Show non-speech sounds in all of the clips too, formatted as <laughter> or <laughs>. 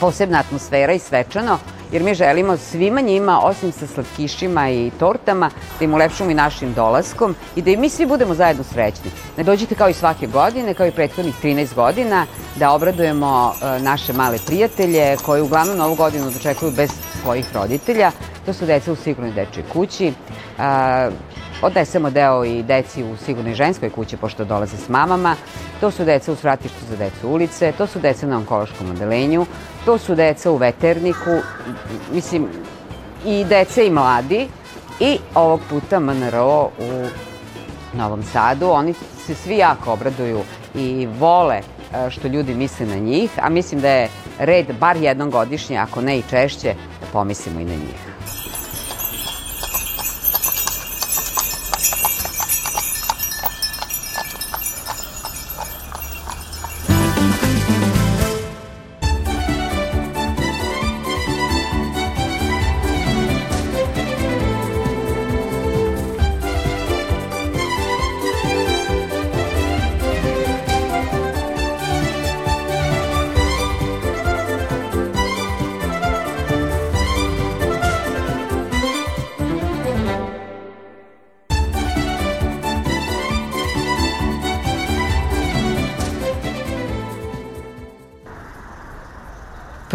posebna atmosfera i svečano, jer mi želimo svima njima, osim sa slatkišima i tortama, da im ulepšamo i našim dolaskom i da i mi svi budemo zajedno srećni. Ne dođite kao i svake godine, kao i prethodnih 13 godina, da obradujemo e, naše male prijatelje koji uglavnom novu godinu dočekuju bez svojih roditelja. To su deca u sigurnoj dečoj kući. Odnesemo deo i deci u sigurnoj ženskoj kući, pošto dolaze s mamama. To su deca u svratištu za decu ulice, to su deca na onkološkom odelenju, to su deca u veterniku, mislim, i dece i mladi. I ovog puta MNRO u Novom Sadu. Oni se svi jako obraduju i vole e, što ljudi misle na njih, a mislim da je red bar jednom godišnje, ako ne i češće, da pomislimo i na njih.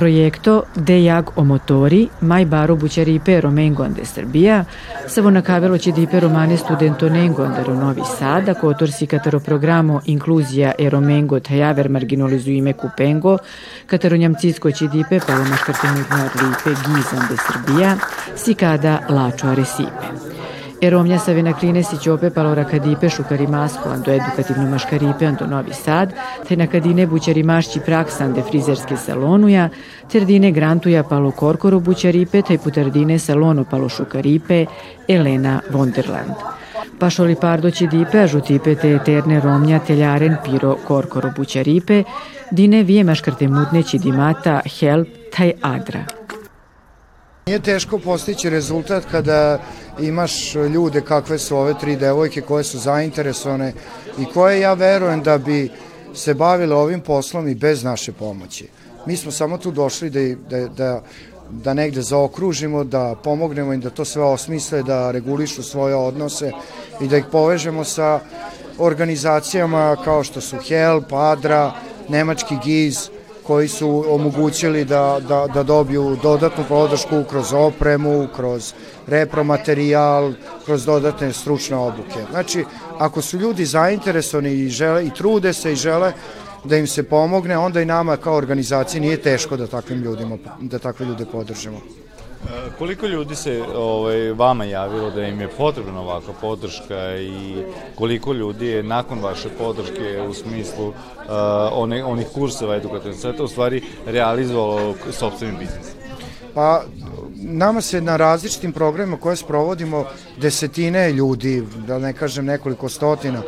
Proiecto De Jag o motori, mai baro buciaripe romengonde Srbija, sa vonacavelo ci dipe romane studentonengonde ro Novi Sad, ako otorsi catero programo Inclusia e romengo tajaver marginalizuime kupengo, catero njamcisko ci dipe palo maškartenutno ripe gizande Srbija, si kada lačo aresipe. Eromnja Savina si Ćope Palora Kadipe Šukari Masko Ando edukativno maškaripe Ando Novi Sad, te na Kadine Bućari Mašći Praksande frizerske salonuja, Terdine Grantuja Palo Korkoro Bućaripe, te Putardine Salono Palo Šukaripe, Elena Wonderland. Pašoli Pardoći dipe, ažutipe te eterne romnja teljaren piro korkoro bućaripe, dine vije maškarte mutneći dimata help taj adra. Nije teško postići rezultat kada imaš ljude kakve su ove tri devojke koje su zainteresovane i koje ja verujem da bi se bavile ovim poslom i bez naše pomoći. Mi smo samo tu došli da, da, da, da negde zaokružimo, da pomognemo im da to sve osmisle, da regulišu svoje odnose i da ih povežemo sa organizacijama kao što su HELP, ADRA, Nemački GIZ, koji su omogućili da, da, da dobiju dodatnu podršku kroz opremu, kroz repromaterijal, kroz dodatne stručne obuke. Znači, ako su ljudi zainteresovani i, žele, i trude se i žele da im se pomogne, onda i nama kao organizaciji nije teško da takvim ljudima, da takve ljude podržimo. Koliko ljudi se ovaj, vama javilo da im je potrebna ovakva podrška i koliko ljudi je nakon vaše podrške u smislu uh, one, onih kurseva edukativnog sveta u stvari realizovalo sobstveni biznis? Pa, nama se na različitim programima koje sprovodimo desetine ljudi, da ne kažem nekoliko stotina,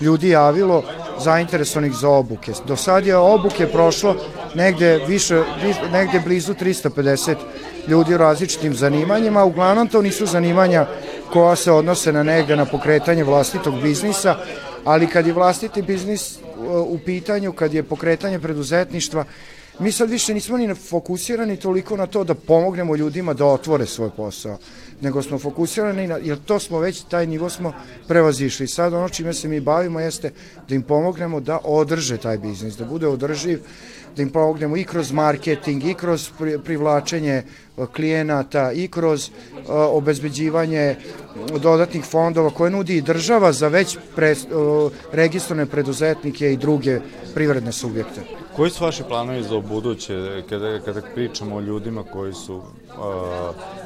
ljudi javilo zainteresovanih za obuke. Do sad je obuke prošlo negde, više, negde blizu 350 ljudi u različitim zanimanjima, uglavnom to nisu zanimanja koja se odnose na negde na pokretanje vlastitog biznisa, ali kad je vlastiti biznis u pitanju, kad je pokretanje preduzetništva, mi sad više nismo ni fokusirani toliko na to da pomognemo ljudima da otvore svoj posao, nego smo fokusirani na, jer to smo već, taj nivo smo prevazišli. Sad ono čime se mi bavimo jeste da im pomognemo da održe taj biznis, da bude održiv, da im pomognemo i kroz marketing, i kroz privlačenje e, klijenata, i kroz uh, obezbeđivanje dodatnih fondova koje nudi i država za već pre, registrone preduzetnike i druge privredne subjekte. Koji su vaši planovi za buduće, kada, kada pričamo o ljudima koji su uh,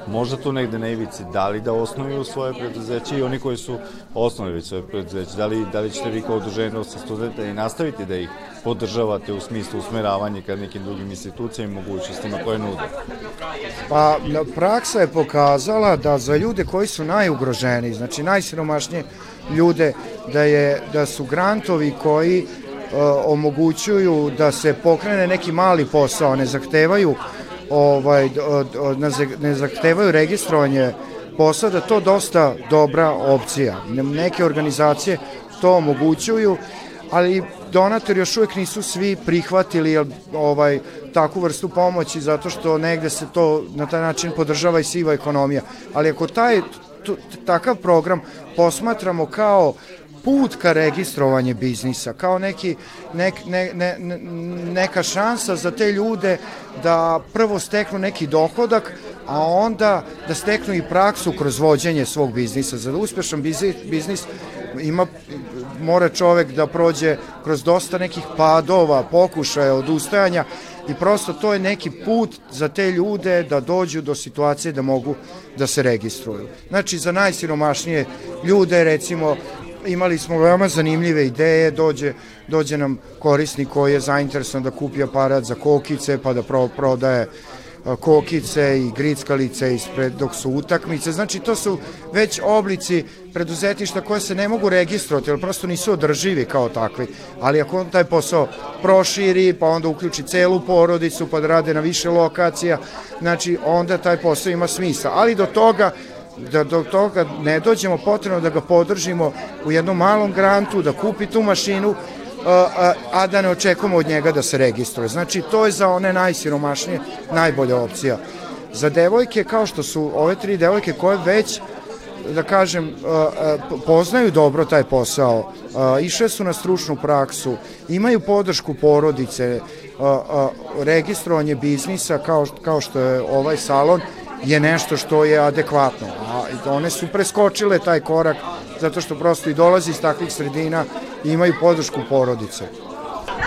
možda tu negde na ivici, da li da osnuju svoje preduzeće i oni koji su osnovili svoje preduzeće, da li, da li ćete vi kao udruženje sa studenta i nastaviti da ih podržavate u smislu usmeravanja ka nekim drugim institucijama i mogućnostima koje nude? Pa praksa je pokazala da za ljude koji su najugroženiji, znači najsiromašnije ljude, da, je, da su grantovi koji omogućuju da se pokrene neki mali posao, ne zahtevaju ovaj, ne zahtevaju registrovanje posla, da to dosta dobra opcija. Neke organizacije to omogućuju ali donatori još uvek nisu svi prihvatili ovaj takvu vrstu pomoći zato što negde se to na taj način podržava i siva ekonomija. Ali ako taj takav program posmatramo kao put ka registrovanju biznisa, kao neki, nek, ne, ne, neka šansa za te ljude da prvo steknu neki dohodak, a onda da steknu i praksu kroz vođenje svog biznisa. Za uspešan biznis ima, mora čovek da prođe kroz dosta nekih padova, pokušaja, odustajanja i prosto to je neki put za te ljude da dođu do situacije da mogu da se registruju. Znači, za najsiromašnije ljude, recimo, imali smo veoma zanimljive ideje, dođe, dođe nam korisnik koji je zainteresovan da kupi aparat za kokice, pa da pro, prodaje kokice i grickalice ispred dok su utakmice. Znači to su već oblici preduzetišta koje se ne mogu registrovati, jer prosto nisu održivi kao takvi. Ali ako on taj posao proširi, pa onda uključi celu porodicu, pa da rade na više lokacija, znači onda taj posao ima smisla. Ali do toga da do toga ne dođemo, potrebno da ga podržimo u jednom malom grantu, da kupi tu mašinu, a, a da ne očekujemo od njega da se registruje. Znači, to je za one najsiromašnije najbolja opcija. Za devojke, kao što su ove tri devojke koje već da kažem, poznaju dobro taj posao, išle su na stručnu praksu, imaju podršku porodice, registrovanje biznisa kao, kao što je ovaj salon je nešto što je adekvatno. One su preskočile taj korak zato što prosto i dolazi iz takvih sredina i imaju podršku porodice.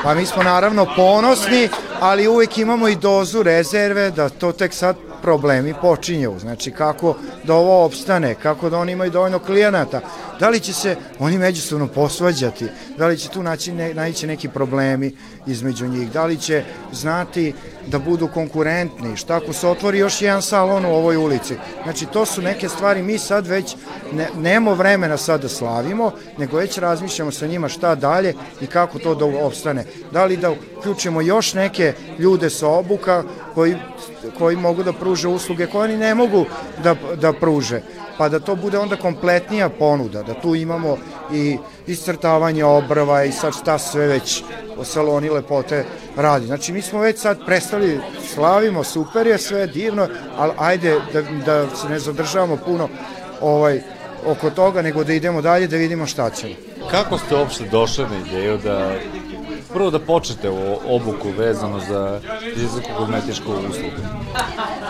Pa mi smo naravno ponosni, ali uvek imamo i dozu rezerve da to tek sad problemi počinju. Znači kako da ovo opstane, kako da oni imaju dovoljno klijenata, da li će se oni međusobno posvađati, da li će tu naći ne, naći neki problemi između njih, da li će znati da budu konkurentni, šta ako se otvori još jedan salon u ovoj ulici. Znači to su neke stvari, mi sad već ne, nemo vremena sad da slavimo, nego već razmišljamo sa njima šta dalje i kako to da opstane. Da li da uključimo još neke ljude sa obuka koji, koji mogu da pruže usluge koje oni ne mogu da, da pruže pa da to bude onda kompletnija ponuda, da tu imamo i iscrtavanje obrva i sad šta sve već saloni lepote radi. Znači mi smo već sad prestali, slavimo, super je sve, divno, ali ajde da, da se ne zadržavamo puno ovaj, oko toga, nego da idemo dalje da vidimo šta ćemo. Kako ste uopšte došli na ideju da prvo da počnete u obuku vezano za fiziko-kozmetičku uslugu?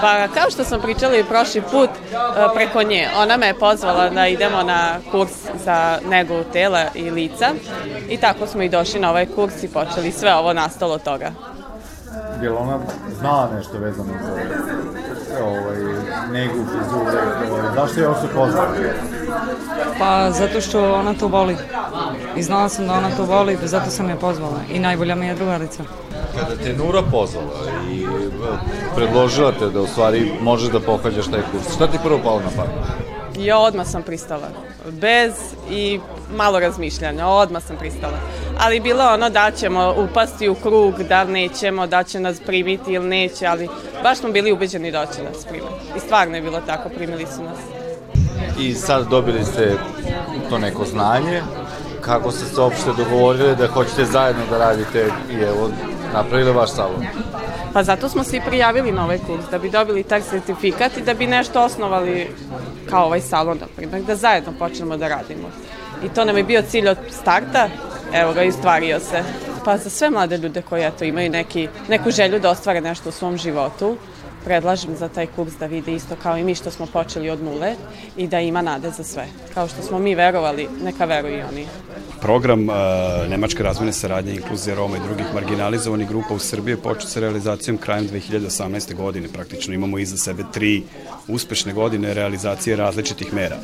Pa kao što sam pričala i prošli put e, preko nje, ona me je pozvala da idemo na kurs za negu tela i lica i tako smo i došli na ovaj kurs i počeli sve ovo nastalo od toga. Je li ona znala nešto vezano za ovaj, negu, frizure, ovaj, zašto je ovo se pozvala? Pa zato što ona to voli. I znala sam da ona to voli, zato sam je pozvala. I najbolja mi je drugarica. Kada te Nura pozvala i e, predložila te da u stvari možeš da pohađaš taj kurs, šta ti prvo palo na pamet? Ja odmah sam pristala. Bez i malo razmišljanja, odmah sam pristala. Ali bilo ono da ćemo upasti u krug, da nećemo, da će nas primiti ili neće, ali baš smo bili ubeđeni da će nas primiti. I stvarno je bilo tako, primili su nas. I sad dobili ste to neko znanje, kako ste se uopšte dogovorili da hoćete zajedno da radite i evo, napravili vaš salon? Pa zato smo se i prijavili na ovaj kurs, da bi dobili taj sertifikat i da bi nešto osnovali kao ovaj salon, da, primjer, da zajedno počnemo da radimo. I to nam je bio cilj od starta, evo ga, istvario se. Pa za sve mlade ljude koji eto, imaju neki, neku želju da ostvare nešto u svom životu, predlažem za taj kurs da vide isto kao i mi što smo počeli od nule i da ima nade za sve. Kao što smo mi verovali, neka veruju i oni. Program uh, Nemačke razvojne saradnje inkluzije Roma i drugih marginalizovanih grupa u Srbiji počeo sa realizacijom krajem 2018. godine. Praktično imamo iza sebe tri uspešne godine realizacije različitih mera.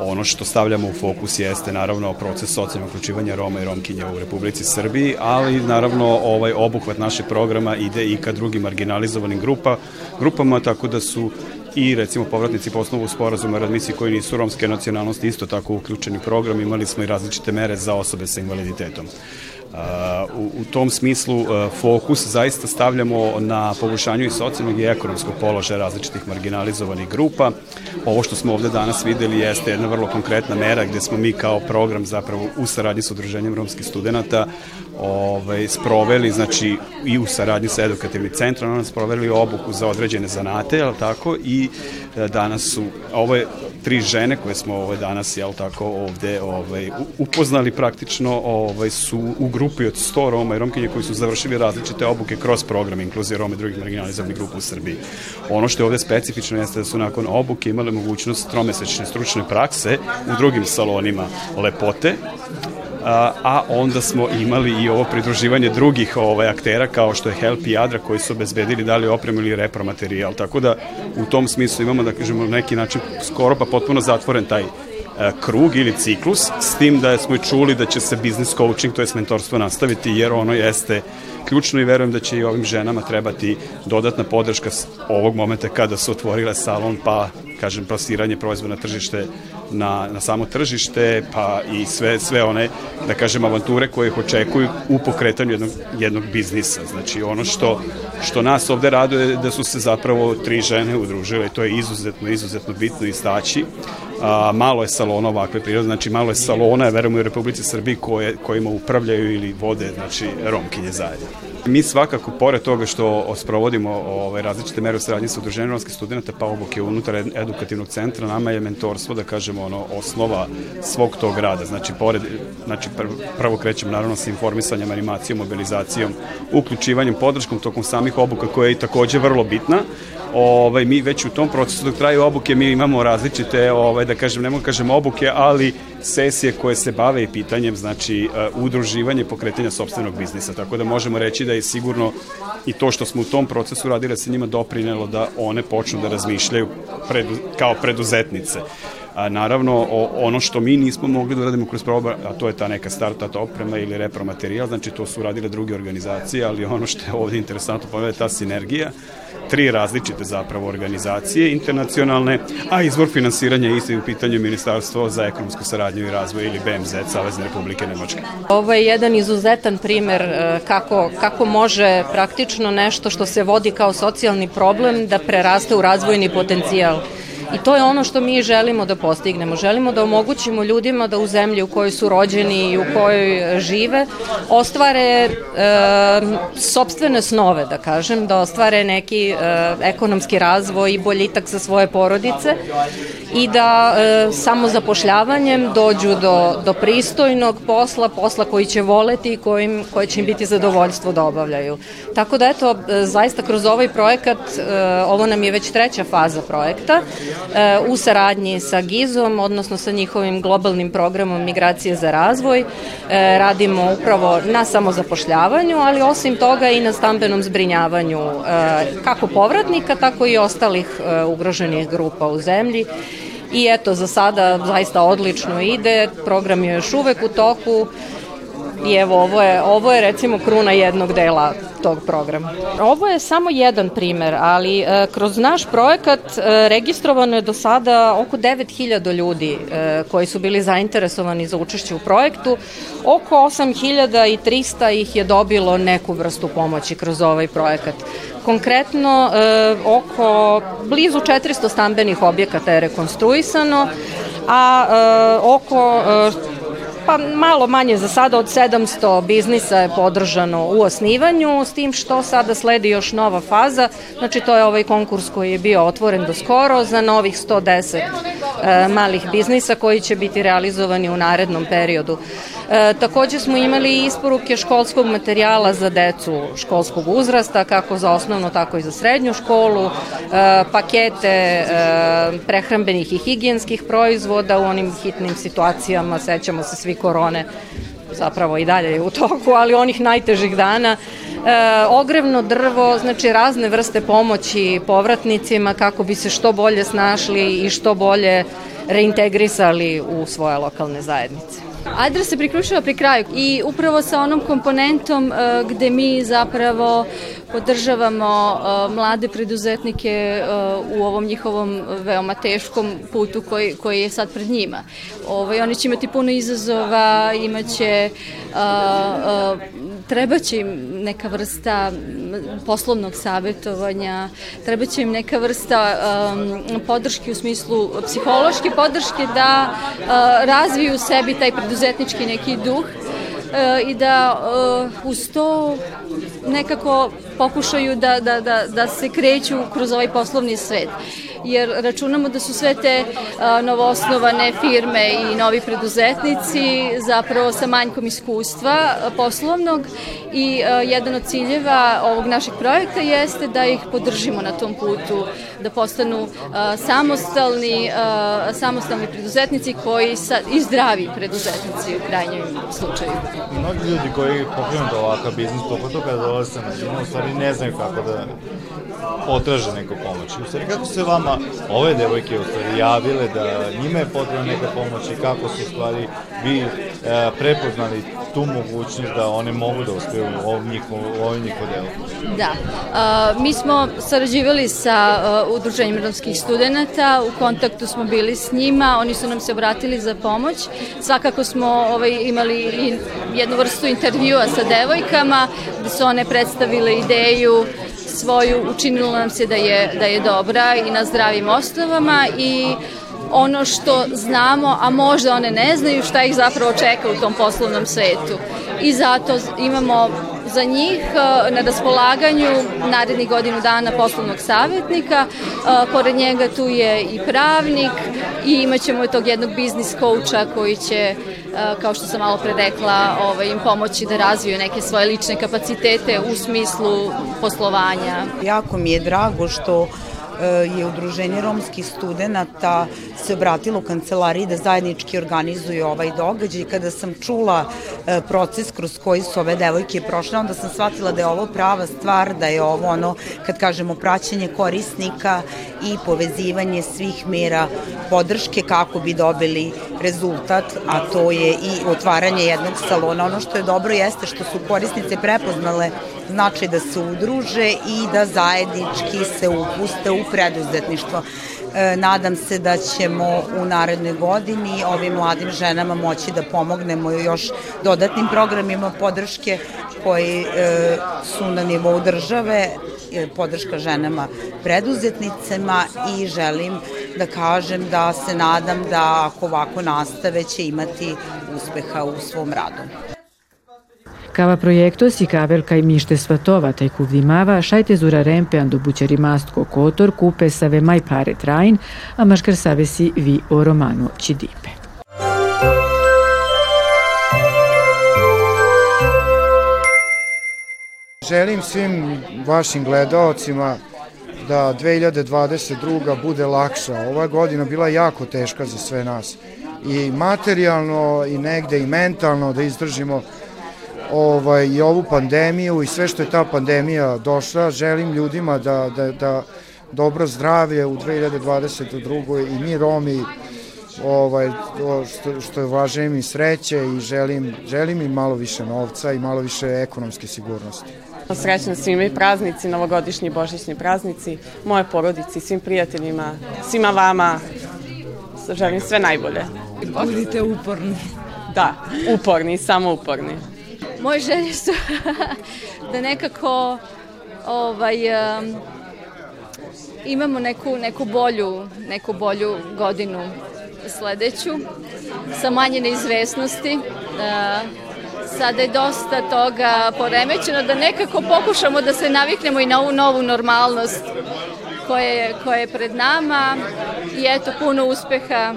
Ono što stavljamo u fokus jeste naravno proces socijalnog uključivanja Roma i Romkinja u Republici Srbiji, ali naravno ovaj obuhvat našeg programa ide i ka drugim marginalizovanim grupa, grupama, tako da su i recimo povratnici po osnovu sporazuma radmisi koji nisu romske nacionalnosti isto tako uključeni u program, imali smo i različite mere za osobe sa invaliditetom. U, u tom smislu fokus zaista stavljamo na poboljšanju i socijalnog i ekonomskog položaja različitih marginalizovanih grupa. Ovo što smo ovde danas videli jeste jedna vrlo konkretna mera gde smo mi kao program zapravo u saradnji sa Udruženjem romskih studenta ovaj, sproveli, znači i u saradnji sa edukativnim centrom, nam sproveli obuku za određene zanate, jel tako, i e, danas su, ovo je tri žene koje smo ovaj, danas, jel tako, ovde ovaj, upoznali praktično, ovaj, su u grupi od 100 Roma i Romkinje koji su završili različite obuke kroz program inkluzije Roma i drugih marginalizovanih grupa u Srbiji. Ono što je ovde specifično jeste da su nakon obuke imale mogućnost tromesečne stručne prakse u drugim salonima lepote, a, a onda smo imali i ovo pridruživanje drugih ovaj, aktera kao što je Help i Adra koji su obezbedili da li opremu ili repromaterijal. Tako da u tom smislu imamo da kažemo neki način skoro pa potpuno zatvoren taj krug ili ciklus, s tim da smo i čuli da će se business coaching, to je mentorstvo nastaviti, jer ono jeste ključno i verujem da će i ovim ženama trebati dodatna podrška ovog momenta kada su otvorile salon, pa kažem plasiranje proizvoda na tržište na, na samo tržište, pa i sve, sve one, da kažem, avanture koje ih očekuju u pokretanju jednog, jednog biznisa. Znači, ono što, što nas ovde raduje je da su se zapravo tri žene udružile i to je izuzetno, izuzetno bitno istaći. A, malo je salona ovakve prirode, znači malo je salona, verujemo u Republici Srbiji koje, kojima upravljaju ili vode, znači, romkinje zajedno. Mi svakako, pored toga što sprovodimo ovaj, različite mere u saradnji sa udruženjem romskih studenta, pa obuke unutar edukativnog centra, nama je mentorstvo, da kažemo, ono, osnova svog tog rada. Znači, pored, znači prvo krećemo naravno sa informisanjem, animacijom, mobilizacijom, uključivanjem, podrškom tokom samih obuka koja je i takođe vrlo bitna, ovaj, mi već u tom procesu dok traju obuke mi imamo različite, ovaj, da kažem, ne mogu da kažem obuke, ali sesije koje se bave i pitanjem, znači, uh, udruživanje pokretanja sobstvenog biznisa. Tako da možemo reći da je sigurno i to što smo u tom procesu radili da se njima doprinelo da one počnu da razmišljaju predu, kao preduzetnice. A, naravno, o, ono što mi nismo mogli da uradimo kroz proba, a to je ta neka startup oprema ili repromaterijal, znači to su uradile druge organizacije, ali ono što je ovde interesantno pogleda ta sinergija, tri različite zapravo organizacije internacionalne, a izvor finansiranja isto je u pitanju Ministarstvo za ekonomsku saradnju i razvoj ili BMZ, Savezne Republike Nemačke. Ovo je jedan izuzetan primer e, kako, kako može praktično nešto što se vodi kao socijalni problem da preraste u razvojni potencijal. I to je ono što mi želimo da postignemo. Želimo da omogućimo ljudima da u zemlji u kojoj su rođeni i u kojoj žive ostvare e, sobstvene snove, da kažem, da ostvare neki e, ekonomski razvoj i boljitak za svoje porodice i da e, samo zapošljavanjem dođu do, do pristojnog posla, posla koji će voleti i kojim, koje će im biti zadovoljstvo da obavljaju. Tako da eto, e, zaista kroz ovaj projekat, e, ovo nam je već treća faza projekta, e, u saradnji sa GIZ-om, odnosno sa njihovim globalnim programom Migracije za razvoj, e, radimo upravo na samozapošljavanju, ali osim toga i na stambenom zbrinjavanju e, kako povratnika, tako i ostalih e, ugroženih grupa u zemlji I eto, za sada zaista odlično ide, program je još uvek u toku i evo, ovo je, ovo je recimo kruna jednog dela tog programa. Ovo je samo jedan primer, ali e, kroz naš projekat e, registrovano je do sada oko 9000 ljudi e, koji su bili zainteresovani za učešće u projektu. Oko 8300 ih je dobilo neku vrstu pomoći kroz ovaj projekat. Konkretno, oko blizu 400 stambenih objekata je rekonstruisano, a oko pa malo manje za sada od 700 biznisa je podržano u osnivanju, s tim što sada sledi još nova faza, znači to je ovaj konkurs koji je bio otvoren do skoro za novih 110 e, malih biznisa koji će biti realizovani u narednom periodu. Takođe smo imali isporuke školskog materijala za decu školskog uzrasta, kako za osnovno, tako i za srednju školu, e, pakete e, prehrambenih i higijenskih proizvoda u onim hitnim situacijama, sećamo se svi korone, zapravo i dalje je u toku, ali onih najtežih dana. E, ogrevno drvo, znači razne vrste pomoći povratnicima kako bi se što bolje snašli i što bolje reintegrisali u svoje lokalne zajednice. Adra se priključila pri kraju i upravo sa onom komponentom uh, gde mi zapravo podržavamo uh, mlade preduzetnike uh, u ovom njihovom veoma teškom putu koji, koji je sad pred njima. Ovaj, oni će imati puno izazova, imaće uh, treba će im neka vrsta poslovnog savjetovanja, treba će im neka vrsta um, podrške u smislu psihološke podrške da uh, razviju u sebi taj preduzetnički neki duh uh, i da uh, uz to nekako pokušaju da, da, da, da se kreću kroz ovaj poslovni svet jer računamo da su sve te novoosnovane firme i novi preduzetnici zapravo sa manjkom iskustva poslovnog i jedan od ciljeva ovog našeg projekta jeste da ih podržimo na tom putu, da postanu a, samostalni, a, samostalni preduzetnici koji sa, i zdravi preduzetnici u krajnjem slučaju. Mnogi ljudi koji pokrenu da ovakav biznis, pogotovo kada dolaze na zinu, u stvari ne znaju kako da potraže neku pomoć. U stvari, kako se vama ove devojke u stvari javile da njima je potrebna neka pomoć i kako su u stvari vi e, prepoznali tu mogućnost da one mogu da uspeju u ovom njihovom, ovom njihovom delu? Da. Uh, mi smo sarađivali sa uh, udruženjem romskih studenta, u kontaktu smo bili s njima, oni su nam se obratili za pomoć. Svakako smo ovaj, imali i jednu vrstu intervjua sa devojkama, gde su one predstavile ideju svoju, učinilo nam se da je, da je dobra i na zdravim osnovama i ono što znamo, a možda one ne znaju šta ih zapravo čeka u tom poslovnom svetu. I zato imamo za njih e, na raspolaganju narednih godinu dana poslovnog savjetnika, e, pored njega tu je i pravnik i imaćemo tog jednog biznis kouča koji će, e, kao što sam malo pre rekla, ovaj, im pomoći da razviju neke svoje lične kapacitete u smislu poslovanja. Jako mi je drago što je Udruženje romskih studenta se obratilo u kancelariji da zajednički organizuju ovaj događaj. Kada sam čula e, proces kroz koji su ove devojke prošle, onda sam shvatila da je ovo prava stvar, da je ovo ono, kad kažemo, praćenje korisnika i povezivanje svih mera podrške kako bi dobili rezultat, a to je i otvaranje jednog salona. Ono što je dobro jeste što su korisnice prepoznale značaj da se udruže i da zajednički se upuste u preduzetništvo. E, nadam se da ćemo u narednoj godini ovim mladim ženama moći da pomognemo još dodatnim programima podrške koji e, su na nivou države, e, podrška ženama preduzetnicama i želim da kažem da se nadam da ako ovako nastave će imati uspeha u svom radu. Kava projektos i kabelka i mište svatova taj kuvdimava, šajte zura rempe ando bućari mastko kotor, kupe save maj pare trajn, a maškar savesi vi o romanu Čidipe. Želim svim vašim gledaocima da 2022. bude lakša. Ova godina bila jako teška za sve nas. I materijalno, i negde, i mentalno da izdržimo ovaj, i ovu pandemiju i sve što je ta pandemija došla. Želim ljudima da, da, da dobro zdravlje u 2022. i mi Romi ovaj, što, što je važem i sreće i želim, želim im malo više novca i malo više ekonomske sigurnosti. Srećno svima i praznici, novogodišnji božićni praznici, moje porodici, svim prijateljima, svima vama, želim sve najbolje. Budite uporni. Da, uporni, samo uporni. Moje želje su <laughs> da nekako ovaj, um, imamo neku, neku, bolju, neku bolju godinu sledeću sa manje neizvesnosti. Uh, sada je dosta toga poremećeno da nekako pokušamo da se naviknemo i na ovu novu normalnost koja je, koja je pred nama i eto puno uspeha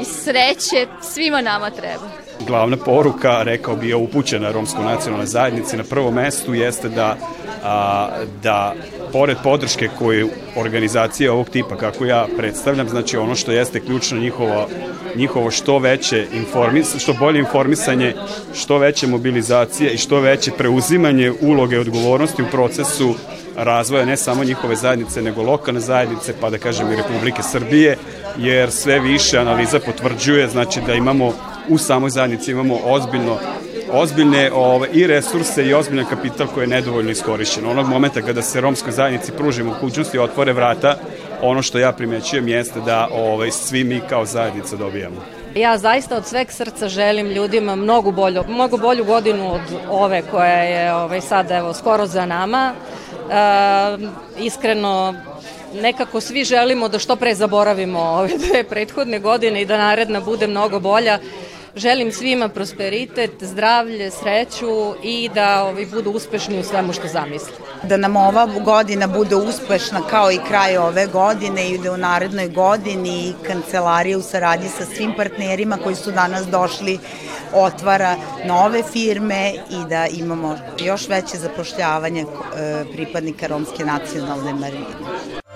i sreće svima nama treba glavna poruka, rekao bi, je upućena romskoj nacionalnoj zajednici na prvom mestu jeste da, a, da pored podrške koju organizacije ovog tipa, kako ja predstavljam, znači ono što jeste ključno njihovo, njihovo što veće informis, što bolje informisanje, što veće mobilizacije i što veće preuzimanje uloge odgovornosti u procesu razvoja ne samo njihove zajednice, nego lokalne zajednice, pa da kažem i Republike Srbije, jer sve više analiza potvrđuje, znači da imamo u samoj zajednici imamo ozbiljno ozbiljne ove, i resurse i ozbiljan kapital koji je nedovoljno iskorišćen. Onog momenta kada se romskoj zajednici pruži mogućnosti i otvore vrata, ono što ja primećujem jeste da ovaj, svi mi kao zajednica dobijamo. Ja zaista od sveg srca želim ljudima mnogo bolju, mnogo bolju godinu od ove koja je ovaj, sad evo, skoro za nama. E, iskreno nekako svi želimo da što pre zaboravimo ove dve prethodne godine i da naredna bude mnogo bolja. Želim svima prosperitet, zdravlje, sreću i da ovi budu uspešni u svemu što zamisle. Da nam ova godina bude uspešna kao i kraj ove godine i da u narednoj godini kancelarija u saradnji sa svim partnerima koji su danas došli otvara nove firme i da imamo još veće zapošljavanje e, pripadnika romske nacionalne marine.